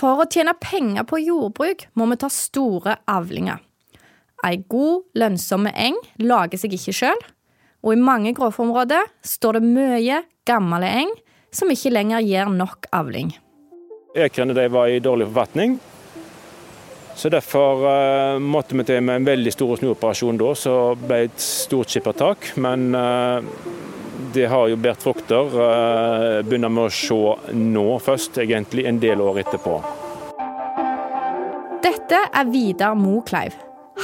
For å tjene penger på jordbruk må vi ta store avlinger. Ei god, lønnsomme eng lager seg ikke sjøl, og i mange grovområder står det mye gammel eng som ikke lenger gir nok avling. Ekrene de var i dårlig forfatning, så Derfor uh, måtte vi til med en veldig stor snuoperasjon da, så ble et stort skippertak. Men uh, det har jo båret frukter. Uh, begynner med å se nå først, egentlig, en del år etterpå. Dette er Vidar Mokleiv.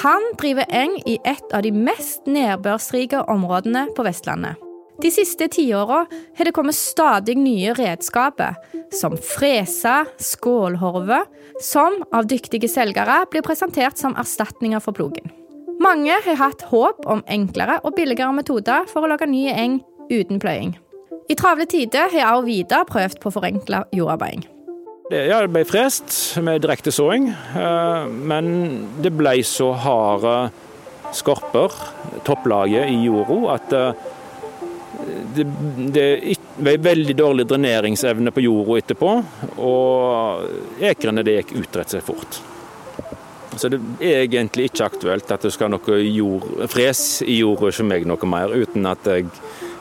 Han driver eng i et av de mest nedbørsrike områdene på Vestlandet. De siste tiåra har det kommet stadig nye redskaper, som frese, skålhorve, som av dyktige selgere blir presentert som erstatninger for plogen. Mange har hatt håp om enklere og billigere metoder for å lage ny eng uten pløying. I travle tider har jeg og Vida prøvd på forenkla jordarbeiding. Det ble frest med direkte såing, eh, men det ble så harde skorper, topplaget i jorda, at eh, det, det ble veldig dårlig dreneringsevne på jorda etterpå, og ekrene det gikk utrett seg fort. Så det er egentlig ikke aktuelt at det skal noe jord, fres i jorda som meg noe mer, uten at jeg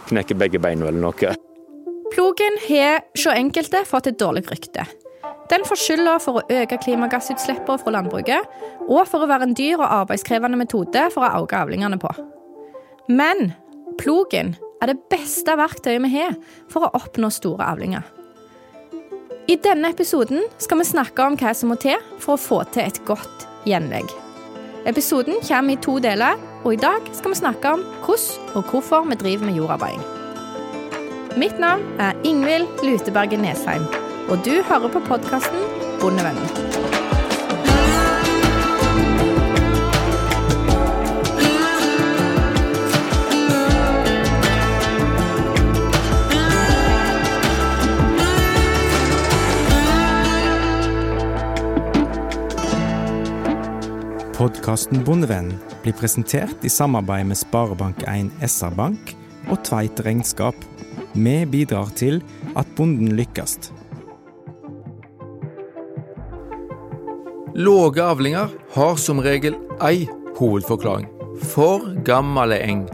knekker begge beina eller noe. Plogen har hos enkelte fått et dårlig rykte. Den får skylda for å øke klimagassutslippene fra landbruket, og for å være en dyr og arbeidskrevende metode for å øke avlingene på. Men plogen er det beste verktøyet vi har for å oppnå store avlinger. I denne episoden skal vi snakke om hva som må til for å få til et godt gjenlegg. Episoden kommer i to deler, og i dag skal vi snakke om hvordan og hvorfor vi driver med jordarbeiding. Mitt navn er Ingvild Luteberget Nesheim, og du hører på podkasten Bondevennen. Podkasten Bondevenn blir presentert i samarbeid med Sparebank1 SR-Bank og Tveit Regnskap. Vi bidrar til at bonden lykkes. Låge avlinger har som regel ei hovedforklaring. For gammel eng.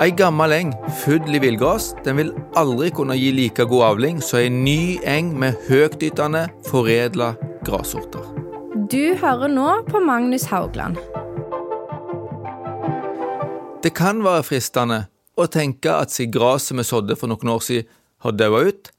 Ei gammel eng full i villgras den vil aldri kunne gi like god avling som ei ny eng med høytytende, foredla grassorter. Du hører nå på Magnus Haugland. Det kan være fristende å tenke at siden gresset vi sådde for noen år siden har daua ut,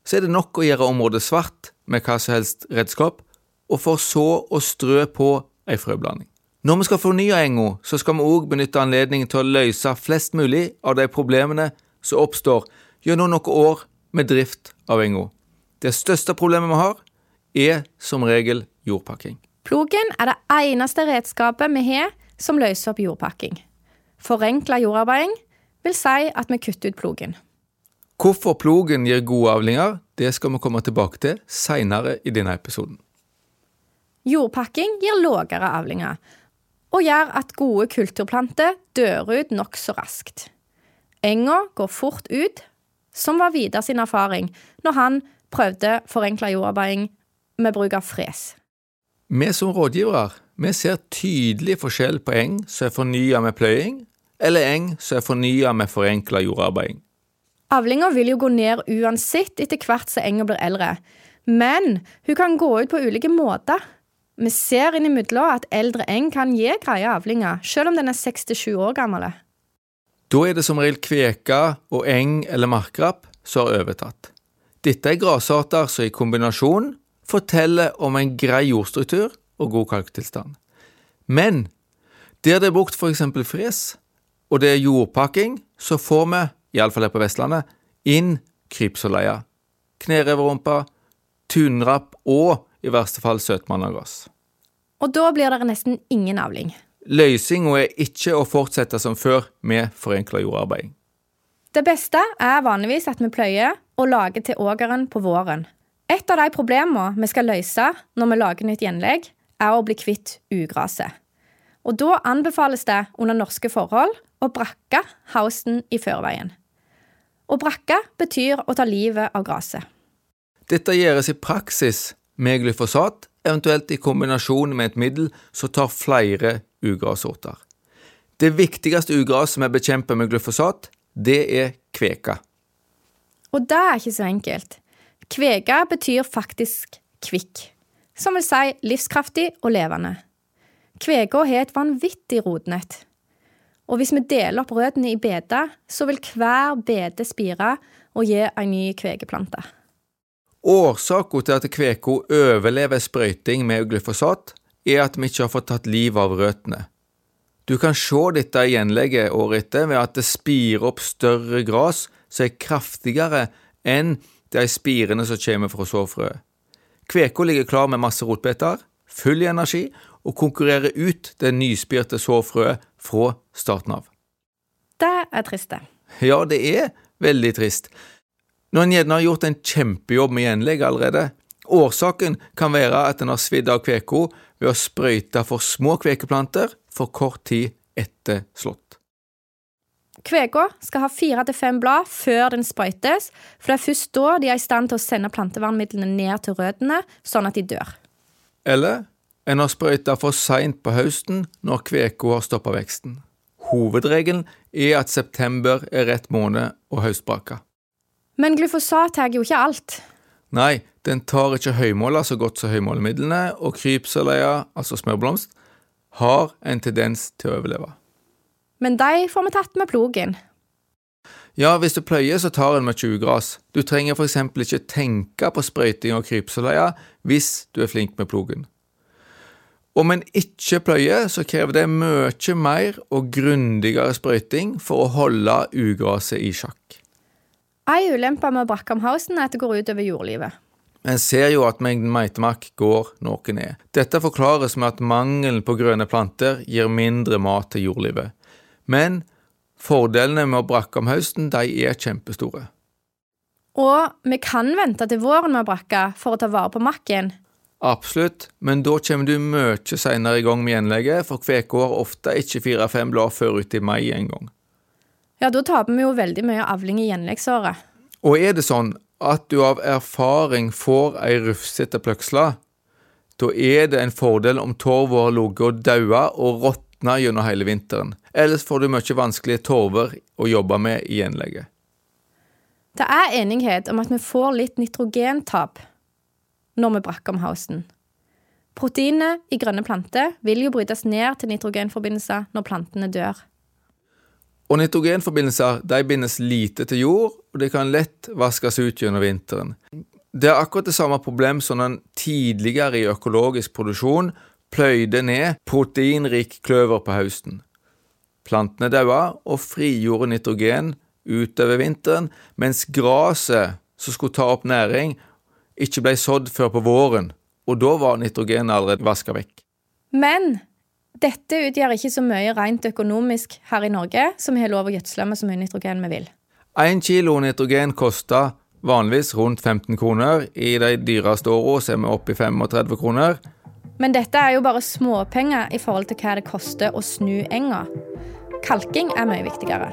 så er det nok å gjøre området svart med hva som helst redskap, og for så å strø på ei frøblanding. Når vi skal fornye enga, så skal vi òg benytte anledningen til å løse flest mulig av de problemene som oppstår gjennom noen år med drift av enga. Det største problemet vi har, er som regel jordpakking. Plogen er det eneste redskapet vi har som løser opp jordpakking. Forenkla jordarbeiding vil si at vi kutter ut plogen. Hvorfor plogen gir gode avlinger, det skal vi komme tilbake til seinere i denne episoden. Jordpakking gir lågere avlinger, og gjør at gode kulturplanter dør ut nokså raskt. Enga går fort ut, som var Vidar sin erfaring når han prøvde forenkla jordarbeiding med bruk av fres. Vi som rådgivere vi ser tydelig forskjell på eng som er fornya med pløying, eller eng som er fornya med forenkla jordarbeiding. Avlinga vil jo gå ned uansett etter hvert som enga blir eldre, men hun kan gå ut på ulike måter. Vi ser innimellom at eldre eng kan gi greie avlinger, selv om den er 6-7 år gammel. Da er det som regel kveka og eng eller markrapp som har overtatt. Dette er grasarter som i kombinasjon forteller om en grei jordstruktur og god kalktilstand. Men der det er brukt f.eks. fres, og det er jordpakking, så får vi, iallfall her på Vestlandet, inn krypsoleia, knereverrumpe, tunrapp og i verste fall søtmannagass. Og da blir det nesten ingen avling. Løsninga er ikke å fortsette som før med forenkla jordarbeid. Det beste er vanligvis at vi pløyer og lager til ågeren på våren, et av de problemene vi skal løse når vi lager nytt gjenlegg, er å bli kvitt ugraset. Og da anbefales det under norske forhold å brakke hausten i førveien. Å brakke betyr å ta livet av gresset. Dette gjøres i praksis med glyfosat, eventuelt i kombinasjon med et middel som tar flere ugrassorter. Det viktigste ugraset vi bekjemper med glyfosat, det er kveka. Og det er ikke så enkelt. Kvega betyr faktisk kvikk, som vil si livskraftig og levende. Kvega har et vanvittig rotnett. Og hvis vi deler opp røttene i beder, så vil hver bede spire og gi ei ny kvegeplante. Årsaken til at kveka overlever sprøyting med glyfosat, er at vi ikke har fått tatt livet av røttene. Du kan se dette i gjenlegget året etter ved at det spirer opp større gras som er kraftigere enn de spirene som kommer fra såfrøet. Kveka ligger klar med masse rotbeter, full i energi, og konkurrerer ut det nyspirte såfrøet fra starten av. Det er trist, det. Ja, det er veldig trist. Når en gjerne har gjort en kjempejobb med gjenlegg allerede. Årsaken kan være at en har svidd av kveka ved å sprøyte for små kvekeplanter for kort tid etter slått. Kvega skal ha fire til fem blad før den sprøytes, for det er først da de er i stand til å sende plantevernmidlene ned til røttene, sånn at de dør. Eller en har sprøyta for seint på høsten når kveka har stoppa veksten. Hovedregelen er at september er rett måned å høstbrake. Men glyfosat tar jo ikke alt. Nei, den tar ikke høymåler så godt som høymålemidlene, og krypseleia, altså smørblomst, har en tendens til å overleve. Men de får vi tatt med plogen. Ja, hvis du pløyer, så tar en mye ugras. Du trenger eksempel ikke tenke på sprøyting og krypseleia hvis du er flink med plogen. Om en ikke pløyer, så krever det mye mer og grundigere sprøyting for å holde ugraset i sjakk. Ei ulempe med Brakkamhausen er at det går utover jordlivet. En ser jo at mengden meitemark går noe ned. Dette forklares med at mangelen på grønne planter gir mindre mat til jordlivet. Men fordelene med å brakke om høsten de er kjempestore. Og vi kan vente til våren med å brakke for å ta vare på makken. Absolutt, men da kommer du mye senere i gang med gjenlegget, for kveka har ofte ikke fire-fem blad før uti mai en gang. Ja, da taper vi jo veldig mye avling i gjenleggsåret. Og er det sånn at du av erfaring får ei rufsete pløksle, da er det en fordel om torva har ligget og daua og råtna gjennom hele vinteren. Ellers får du mye vanskelige torver å jobbe med i gjenlegget. Det er enighet om at vi får litt nitrogentap når vi brakker om hausten. Proteinet i grønne planter vil jo brytes ned til nitrogenforbindelser når plantene dør. Og nitrogenforbindelser de bindes lite til jord, og de kan lett vaskes ut gjennom vinteren. Det er akkurat det samme problem som den tidligere i økologisk produksjon pløyde ned proteinrik kløver på høsten. Plantene daua og frigjorde nitrogen utover vinteren, mens gresset som skulle ta opp næring, ikke ble sådd før på våren, og da var nitrogenet allerede vaska vekk. Men dette utgjør ikke så mye rent økonomisk her i Norge, som har lov å gjødsle med så mye nitrogen vi vil. Én kilo nitrogen koster vanligvis rundt 15 kroner. I de dyreste årene er vi oppe i 35 kroner. Men dette er jo bare småpenger i forhold til hva det koster å snu enga. Kalking er mye viktigere.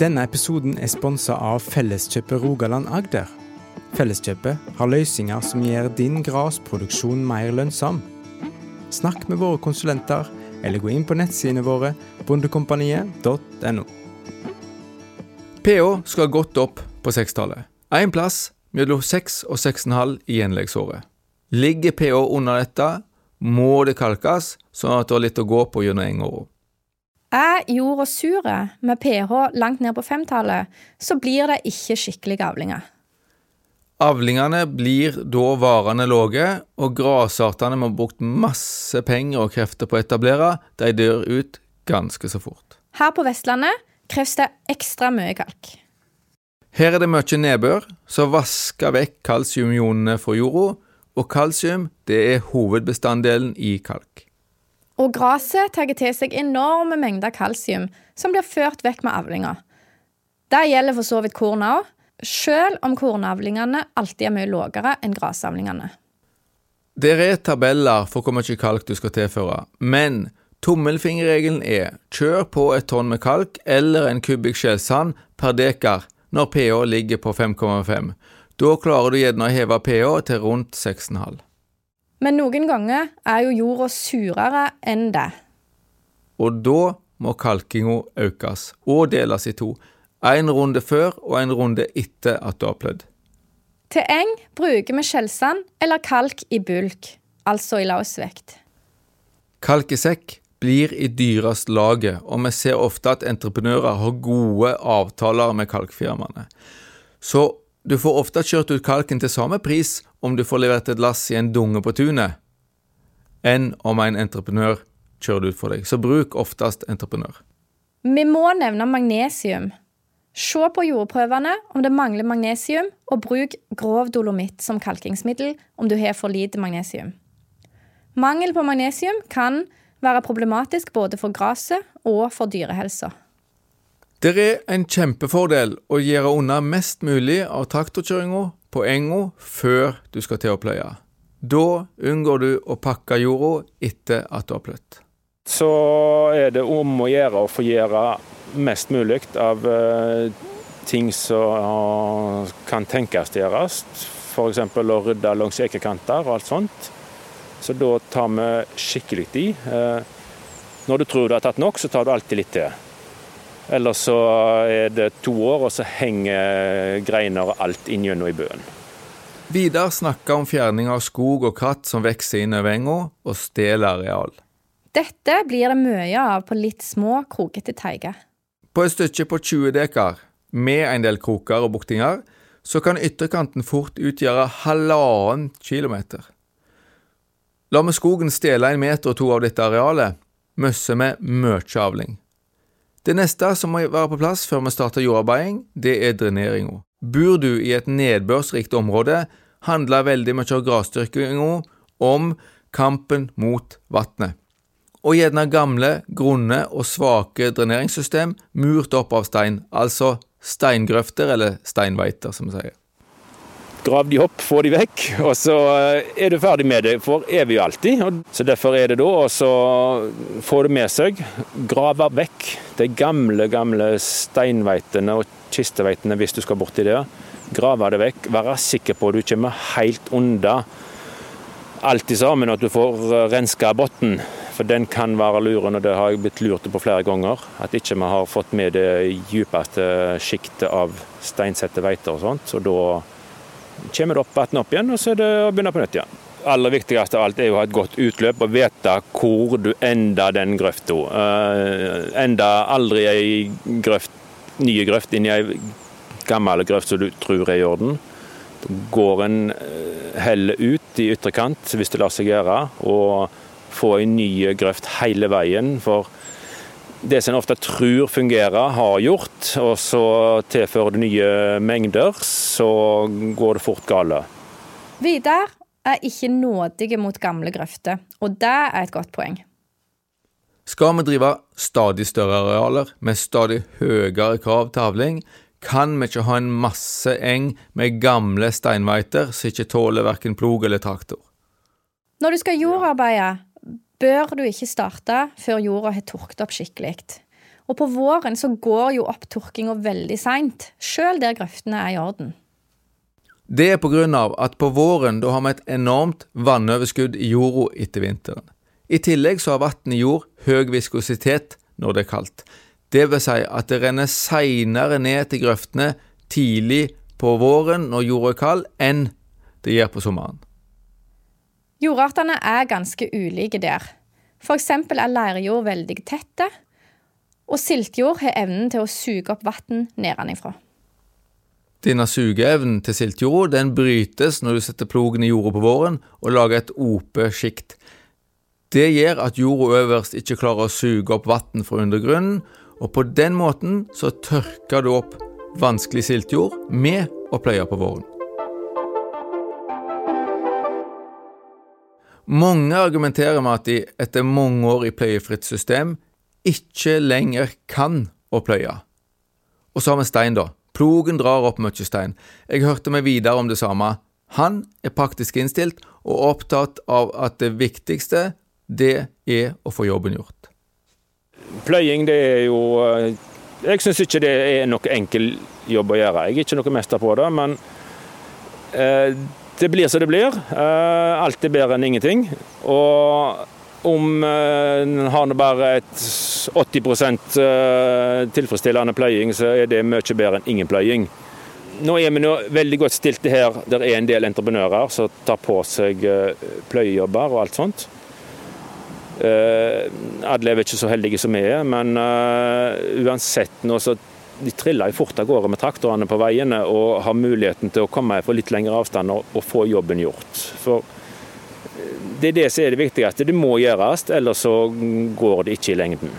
Denne episoden er sponsa av Felleskjøpet Rogaland Agder. Felleskjøpet har løsninger som gjør din grasproduksjon mer lønnsom. Snakk med våre konsulenter, eller gå inn på nettsidene våre bondekompaniet.no. pH skal godt opp på 6-tallet. Én plass mellom 6 og 6,5 i gjenleggsåret. Ligger pH under dette, må det kalkes, sånn at du har litt å gå på gjennom engåra. Er jorda sure med pH langt ned på femtallet, så blir det ikke skikkelige avlinger. Avlingene blir da varende lave, og grasartene må ha brukt masse penger og krefter på å etablere. De dør ut ganske så fort. Her på Vestlandet kreves det ekstra mye kalk. Her er det mye nedbør, som vasker vekk kalsiumionene fra jorda, og kalsium det er hovedbestanddelen i kalk. Og gresset tar til seg enorme mengder kalsium, som blir ført vekk med avlinger. Det gjelder for så vidt korn òg, selv om kornavlingene alltid er mye lavere enn grasavlingene. Det er tabeller for hvor mye kalk du skal tilføre, men tommelfingerregelen er kjør på et tonn med kalk eller en kubikk skjellsand per dekar når pH ligger på 5,5. Da klarer du gjerne å heve pH til rundt 6,5. Men noen ganger er jo jorda surere enn det. Og da må kalkinga økes og deles i to. En runde før og en runde etter at du har plødd. Til eng bruker vi skjellsand eller kalk i bulk, altså i lausvekt. Kalk i sekk blir i dyrest laget, og vi ser ofte at entreprenører har gode avtaler med kalkfirmaene. Så du får ofte kjørt ut kalken til samme pris om du får levert et lass i en dunge på tunet, enn om en entreprenør kjører det ut for deg. Så bruk oftest entreprenør. Vi må nevne magnesium. Se på jordprøvene om det mangler magnesium, og bruk grov dolomitt som kalkingsmiddel om du har for lite magnesium. Mangel på magnesium kan være problematisk både for gresset og for dyrehelsa. Det er en kjempefordel å gjøre unna mest mulig av traktorkjøringa på enga før du skal til å pløye. Da unngår du å pakke jorda etter at du har pløtt. Så er det om å gjøre å få gjøre mest mulig av eh, ting som kan tenkes gjøres. F.eks. å rydde langs ekekanter og alt sånt. Så da tar vi skikkelig i. Eh, når du tror du har tatt nok, så tar du alltid litt til. Eller så er det to år, og så henger greiner og alt inngjennom i bøen. Vidar snakker om fjerning av skog og kratt som vokser inn over enga og stjeler areal. Dette blir det mye av på litt små, krokete teiger. På et stykke på 20 dekar, med en del kroker og buktinger, så kan ytterkanten fort utgjøre halvannen kilometer. La vi skogen stjele en meter og to av dette arealet, mister vi mye avling. Det neste som må være på plass før vi starter jordarbeiding, det er dreneringa. Bor du i et nedbørsrikt område, handler veldig mye av grasdyrkinga om kampen mot vannet og gjerne gamle, grunne og svake dreneringssystem murt opp av stein, altså steingrøfter eller steinveiter, som vi sier. Grav de opp, få de vekk, og så eh, er du ferdig med det for evig og alltid. Så Derfor er det da å få det med seg, grave vekk de gamle, gamle steinveitene og kisteveitene hvis du skal borti det. Grave det vekk, være sikker på at du kommer helt unna alt sammen, at du får eh, renska bunnen. For den kan være luren, og det har jeg blitt lurt på flere ganger. At ikke vi har fått med det djupeste sjiktet av steinsette veiter og sånt. Så da kommer det opp igjen, og så er det å begynne på nytt igjen. Aller viktigste av alt er å ha et godt utløp og vite hvor du ender den grøfta. Uh, enda aldri ei grøft, nye grøft inn i ei gammel grøft som du tror er i orden. Går en eh, heller ut i ytterkant hvis det lar seg gjøre. og får en ny grøft hele veien. For det som en ofte tror fungerer, har gjort, og så tilfører du nye mengder, så går det fort galt. Vidar er ikke nådige mot gamle grøfter, og det er et godt poeng. Skal vi drive stadig større arealer med stadig høyere krav til avling, kan vi ikke ha en masse eng med gamle steinveiter som ikke tåler verken plog eller traktor. Når du skal jordarbeide, bør du ikke starte før jorda har tørket opp skikkelig. Og på våren så går jo opptørkinga veldig seint, sjøl der grøftene er i orden. Det er på grunn av at på våren da har vi et enormt vannoverskudd i jorda etter vinteren. I tillegg så har vann i jord høy viskositet når det er kaldt. Det vil si at det renner seinere ned til grøftene tidlig på våren når jorda er kald, enn det gjør på sommeren. Jordartene er ganske ulike der. F.eks. er leirjord veldig tette, og siltjord har evnen til å suge opp vann nedenifra. Denne sugeevnen til siltjorda den brytes når du setter plogen i jorda på våren og lager et ope-sjikt. Det gjør at jorda øverst ikke klarer å suge opp vann fra undergrunnen, og på den måten så tørker du opp vanskelig siltjord med å pløye på våren. Mange argumenterer med at de etter mange år i pløyefritt system ikke lenger kan å pløye. Og så har vi stein, da. Plogen drar opp mye stein. Jeg hørte meg videre om det samme. Han er praktisk innstilt og opptatt av at det viktigste, det er å få jobben gjort. Pløying, det er jo Jeg syns ikke det er noe enkel jobb å gjøre. Jeg er ikke noe mester på det, men Eh, det blir som det blir. Eh, alt er bedre enn ingenting. Og om en har bare et 80% tilfredsstillende pløying, så er det mye bedre enn ingen pløying. Nå er vi nå veldig godt stilte her. Det er en del entreprenører som tar på seg pløyejobber og alt sånt. Alle er ikke så heldige som vi er, men uansett nå så de triller fort av gårde med traktorene på veiene og har muligheten til å komme fra litt lengre avstand og, få jobben gjort. For eh, det er det som er det viktigste. Det må gjøres, ellers så går det ikke i lengden.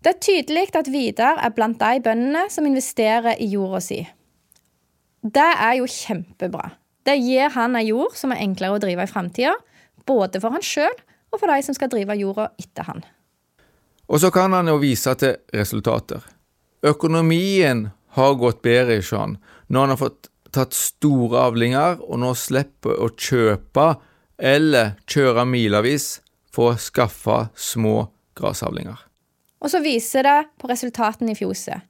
Det er tydelig at Vidar er blant de bøndene som investerer i jorda si. Det er jo kjempebra. Det gir han ei jord som er enklere å drive i framtida, både for han sjøl og for de som skal drive jorda etter han. Og så kan han jo vise til resultater. Økonomien har gått bedre i når han har fått tatt store avlinger og nå slipper å kjøpe eller kjøre milevis for å skaffe små grasavlinger. Og så viser det på resultatene i fjoset.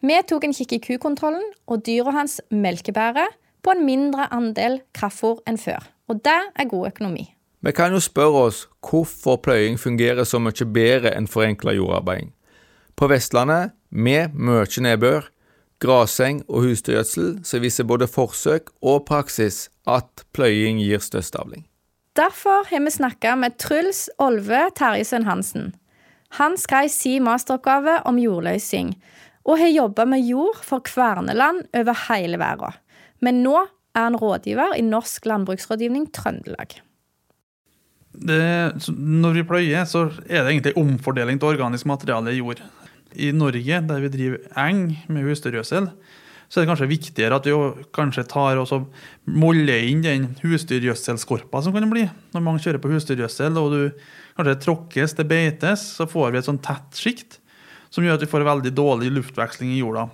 Vi tok en kikk i kukontrollen, og dyra hans melkebærer på en mindre andel kraftfôr enn før. Og det er god økonomi. Vi kan jo spørre oss hvorfor pløying fungerer så mye bedre enn forenkla jordarbeiding. På Vestlandet, med mye nedbør, graseng og husdyrgjødsel, så viser både forsøk og praksis at pløying gir størst avling. Derfor har vi snakka med Truls Olve Terjesøn Hansen. Han skrev sin masteroppgave om jordløsing, og har jobba med jord for kverneland over hele verden. Men nå er han rådgiver i Norsk landbruksrådgivning Trøndelag det, når vi pløyer, så er det egentlig omfordeling til organisk materiale i jord. I Norge, der vi driver eng med husdyrgjødsel, så er det kanskje viktigere at vi kanskje tar og moller inn den husdyrgjødselskorpa som kan bli. Når man kjører på husdyrgjødsel og du kanskje tråkkes det beites, så får vi et sånn tett sjikt som gjør at vi får veldig dårlig luftveksling i jorda.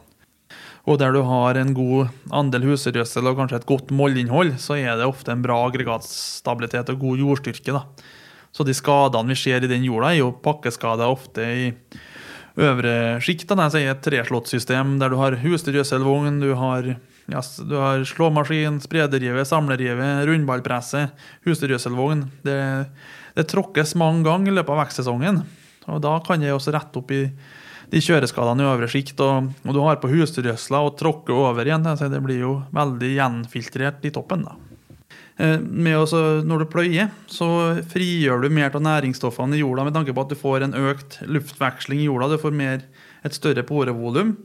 Og der du har en god andel husdyrgjødsel og kanskje et godt mollinnhold, så er det ofte en bra aggregatstabilitet og god jordstyrke. da. Så de skadene vi ser i den jorda, er jo pakkeskader ofte i øvre sjiktene. Altså i et treslåttsystem der du har husdyrgjødselvogn, du har, yes, du har slåmaskin, spredergive, samlerive, rundballpresse, husdyrgjødselvogn. Det, det tråkkes mange ganger i løpet av vekstsesongen. Og da kan det også rette opp i de kjøreskadene i øvre sjikt, og, og, du har på husdyrgjødsla og tråkker over igjen. Altså det blir jo veldig gjenfiltrert i toppen. da. Eh, også, når du pløyer, så frigjør du mer av næringsstoffene i jorda med tanke på at du får en økt luftveksling i jorda. Du får mer, et større porevolum.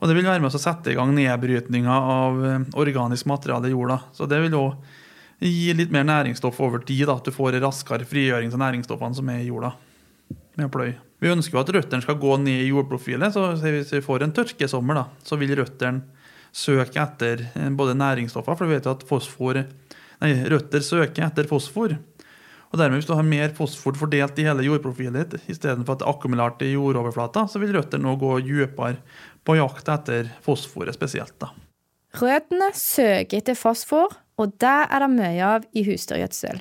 Og det vil være med å sette i gang nedbrytninga av eh, organisk materiale i jorda. Så det vil òg gi litt mer næringsstoff over tid. Da, at du får raskere frigjøring av næringsstoffene som er i jorda med å pløye. Vi ønsker jo at røttene skal gå ned i jordprofilet. så Hvis vi får en tørkesommer, da, så vil røttene søke etter eh, både næringsstoffer, for vi vet jo at fosfor, nei, røtter søker etter fosfor. Og dermed Hvis du har mer fosfor fordelt i hele jordprofilet ditt, istedenfor at det er akkumulert i jordoverflata, så vil røttene nå gå dypere på jakt etter fosforet spesielt. da. Røttene søker etter fosfor, og det er det mye av i husdyrgjødsel.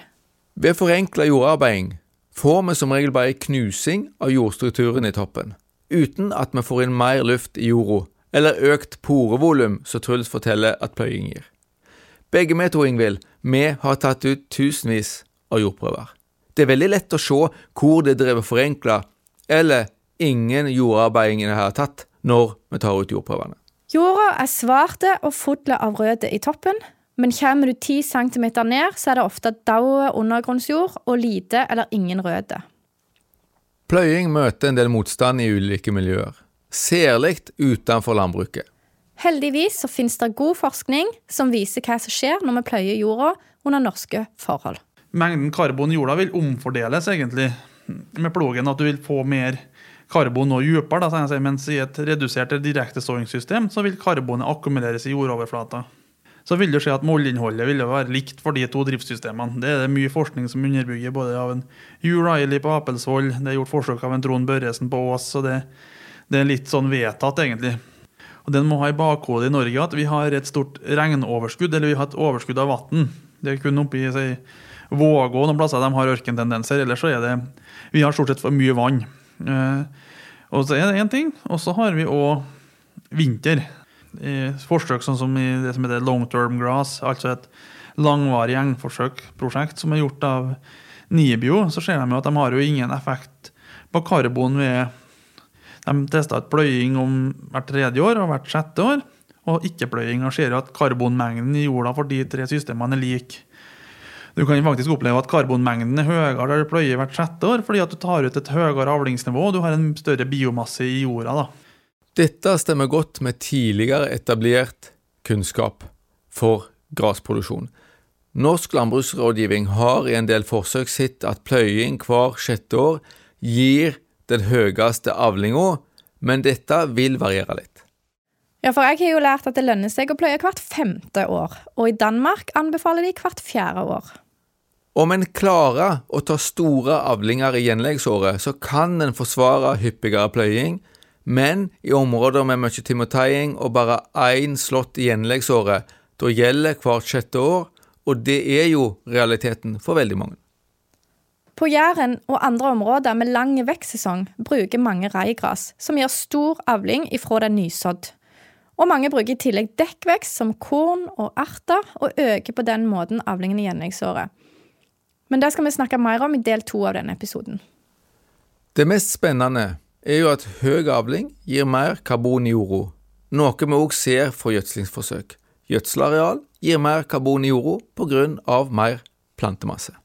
Ved forenkla jordarbeiding får vi som regel bare knusing av jordstrukturen i toppen, uten at vi får inn mer luft i jorda, eller økt porevolum, som Truls forteller at pløying gir. Begge vi to, Ingvild, vi har tatt ut tusenvis av jordprøver. Det er veldig lett å se hvor det er drevet forenkla, eller ingen jordarbeiding har det tatt, når vi tar ut jordprøvene. Jorda er svarte og full av røde i toppen, men kommer du 10 cm ned, så er det ofte daue undergrunnsjord og lite eller ingen røde. Pløying møter en del motstand i ulike miljøer, særlig utenfor landbruket. Heldigvis så finnes det god forskning som viser hva som skjer når vi pløyer jorda under norske forhold. Mengden karbon i jorda vil omfordeles egentlig med plogen, at du vil få mer karbon nå dypere, mens i et redusert direkteståingssystem så vil karbonet akkumuleres i jordoverflata så vil det skje at målinnholdet vil være likt for de to driftssystemene. Det er det mye forskning som underbygger, både av en Hugh Riley på Apelsvoll, det er gjort forsøk av en Trond Børresen på Ås, så det, det, er litt sånn vedtatt, egentlig. Og Den må ha i bakhodet i Norge at vi har et stort regnoverskudd, eller vi har et overskudd av vann. Det er kun oppi si, Vågå noen plasser de har ørkentendenser, ellers så er det Vi har stort sett for mye vann. Eh, og så er det én ting, og så har vi òg vinter. i forsøk sånn som i det som heter long term grass, altså et langvarig engforsøkprosjekt som er gjort av Nibio, så ser de jo at de har jo ingen effekt på karbon ved De testa ut pløying om hvert tredje år og hvert sjette år, og ikke-pløying. Og ser at karbonmengden i jorda for de tre systemene er lik. Du kan faktisk oppleve at karbonmengden er høyere der du pløyer hvert sjette år, fordi at du tar ut et høyere avlingsnivå og du har en større biomasse i jorda. da. Dette stemmer godt med tidligere etablert kunnskap for grasproduksjon. Norsk landbruksrådgivning har i en del forsøk sett at pløying hver sjette år gir den høyeste avlinga, men dette vil variere litt. Ja, for jeg har jo lært at det lønner seg å pløye hvert femte år, og i Danmark anbefaler de hvert fjerde år. Om en klarer å ta store avlinger i gjenleggsåret, så kan en forsvare hyppigere pløying, men i områder med mye timoteiing og bare én slått i gjenleggsåret, da gjelder hvert sjette år, og det er jo realiteten for veldig mange. På Jæren og andre områder med lang vekstsesong bruker mange reigras, som gir stor avling ifra er nysådd. Og mange bruker i tillegg dekkvekst som korn og arter, og øker på den måten avlingen i gjenleggsåret. Men det skal vi snakke mer om i del to av denne episoden. Det mest spennende er jo at høy avling gir mer karbon i jorda, noe vi òg ser fra gjødslingsforsøk. Gjødselareal gir mer karbon i jorda pga. mer plantemasse.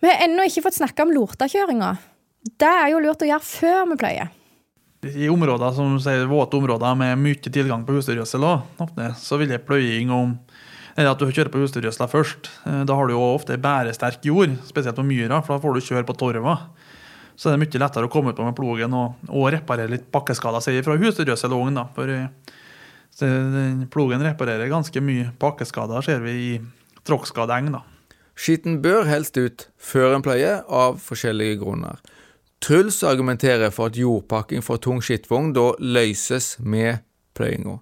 Vi har ennå ikke fått snakke om lortakjøringa. Det er jo lurt å gjøre før vi pløyer. I områder som sier våte områder med mye tilgang på husdyrgjødsel, så vil jeg pløying om eller at du kjører på husdyrgjødsla først. Eh, da har du jo ofte bæresterk jord, spesielt på myra, for da får du kjøre på torva. Så det er mye lettere å komme ut på med plogen og, og reparere litt pakkeskader, sier fra husdyrgjødselungen. Eh, plogen reparerer ganske mye pakkeskader, ser vi i tråkkskadeeng. Skitten bør helst ut før en pleie, av forskjellige grunner. Truls argumenterer for at jordpakking for tung skittvogn da løses med pløyinga.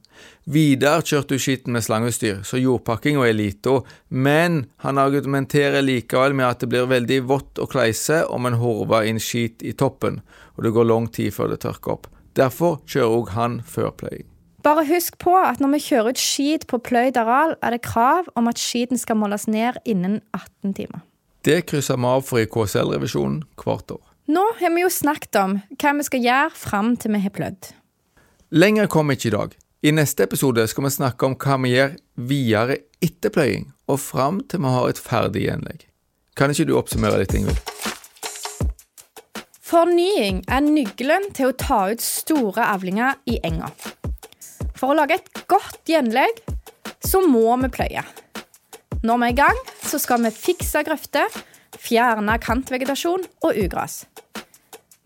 Vidar kjørte ut skitten med slangeutstyr, så jordpakkinga er lita, men han argumenterer likevel med at det blir veldig vått og kleise om en horver inn skit i toppen, og det går lang tid før det tørker opp. Derfor kjører òg han før pløying. Bare husk på at når vi kjører ut skit på pløyd areal, er det krav om at skiten skal måles ned innen 18 timer. Det krysser vi av for i KSL-revisjonen hvert år. Nå har vi jo snakket om hva vi skal gjøre fram til vi har plødd. Lenger kommer ikke i dag. I neste episode skal vi snakke om hva vi gjør videre etter pløying, og fram til vi har et ferdig gjenlegg. Kan ikke du oppsummere litt, Ingvild? Fornying er nøkkelen til å ta ut store avlinger i enga. For å lage et godt gjenlegg så må vi pløye. Når vi er i gang, så skal vi fikse grøfter, fjerne kantvegetasjon og ugras.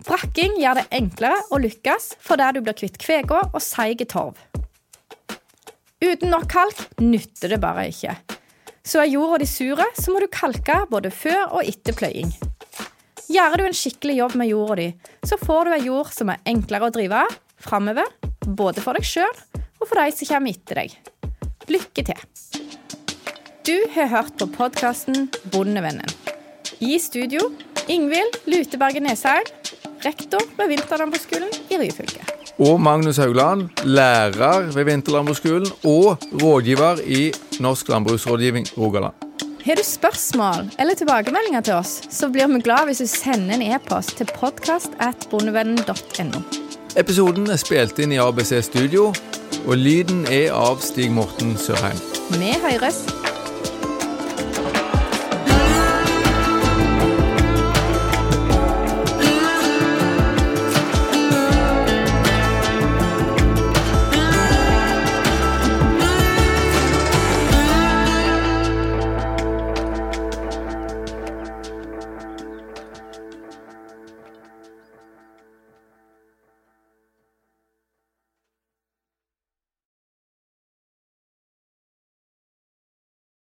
Brakking gjør det enklere å lykkes fordi du blir kvitt kvega og seig torv. Uten nok kalk nytter det bare ikke. Så er jorda di sure, så må du kalke både før og etter pløying. Gjør du en skikkelig jobb med jorda di, så får du ei jord som er enklere å drive framover, både for deg sjøl og for de som kommer etter deg. Lykke til! Du har hørt på podkasten Bondevennen. I studio Ingvild Luteberget Nesheim, rektor ved Vinterlandbruksskolen i Ryfylke. Og Magnus Haugland, lærer ved Vinterlandbruksskolen og rådgiver i Norsk landbruksrådgivning Rogaland. Har du spørsmål eller tilbakemeldinger til oss, så blir vi glad hvis du sender en e-post til podkast.bondevennen.no. Episoden er spilt inn i ABC Studio og lyden er av Stig Morten Sørheim. Vi høres.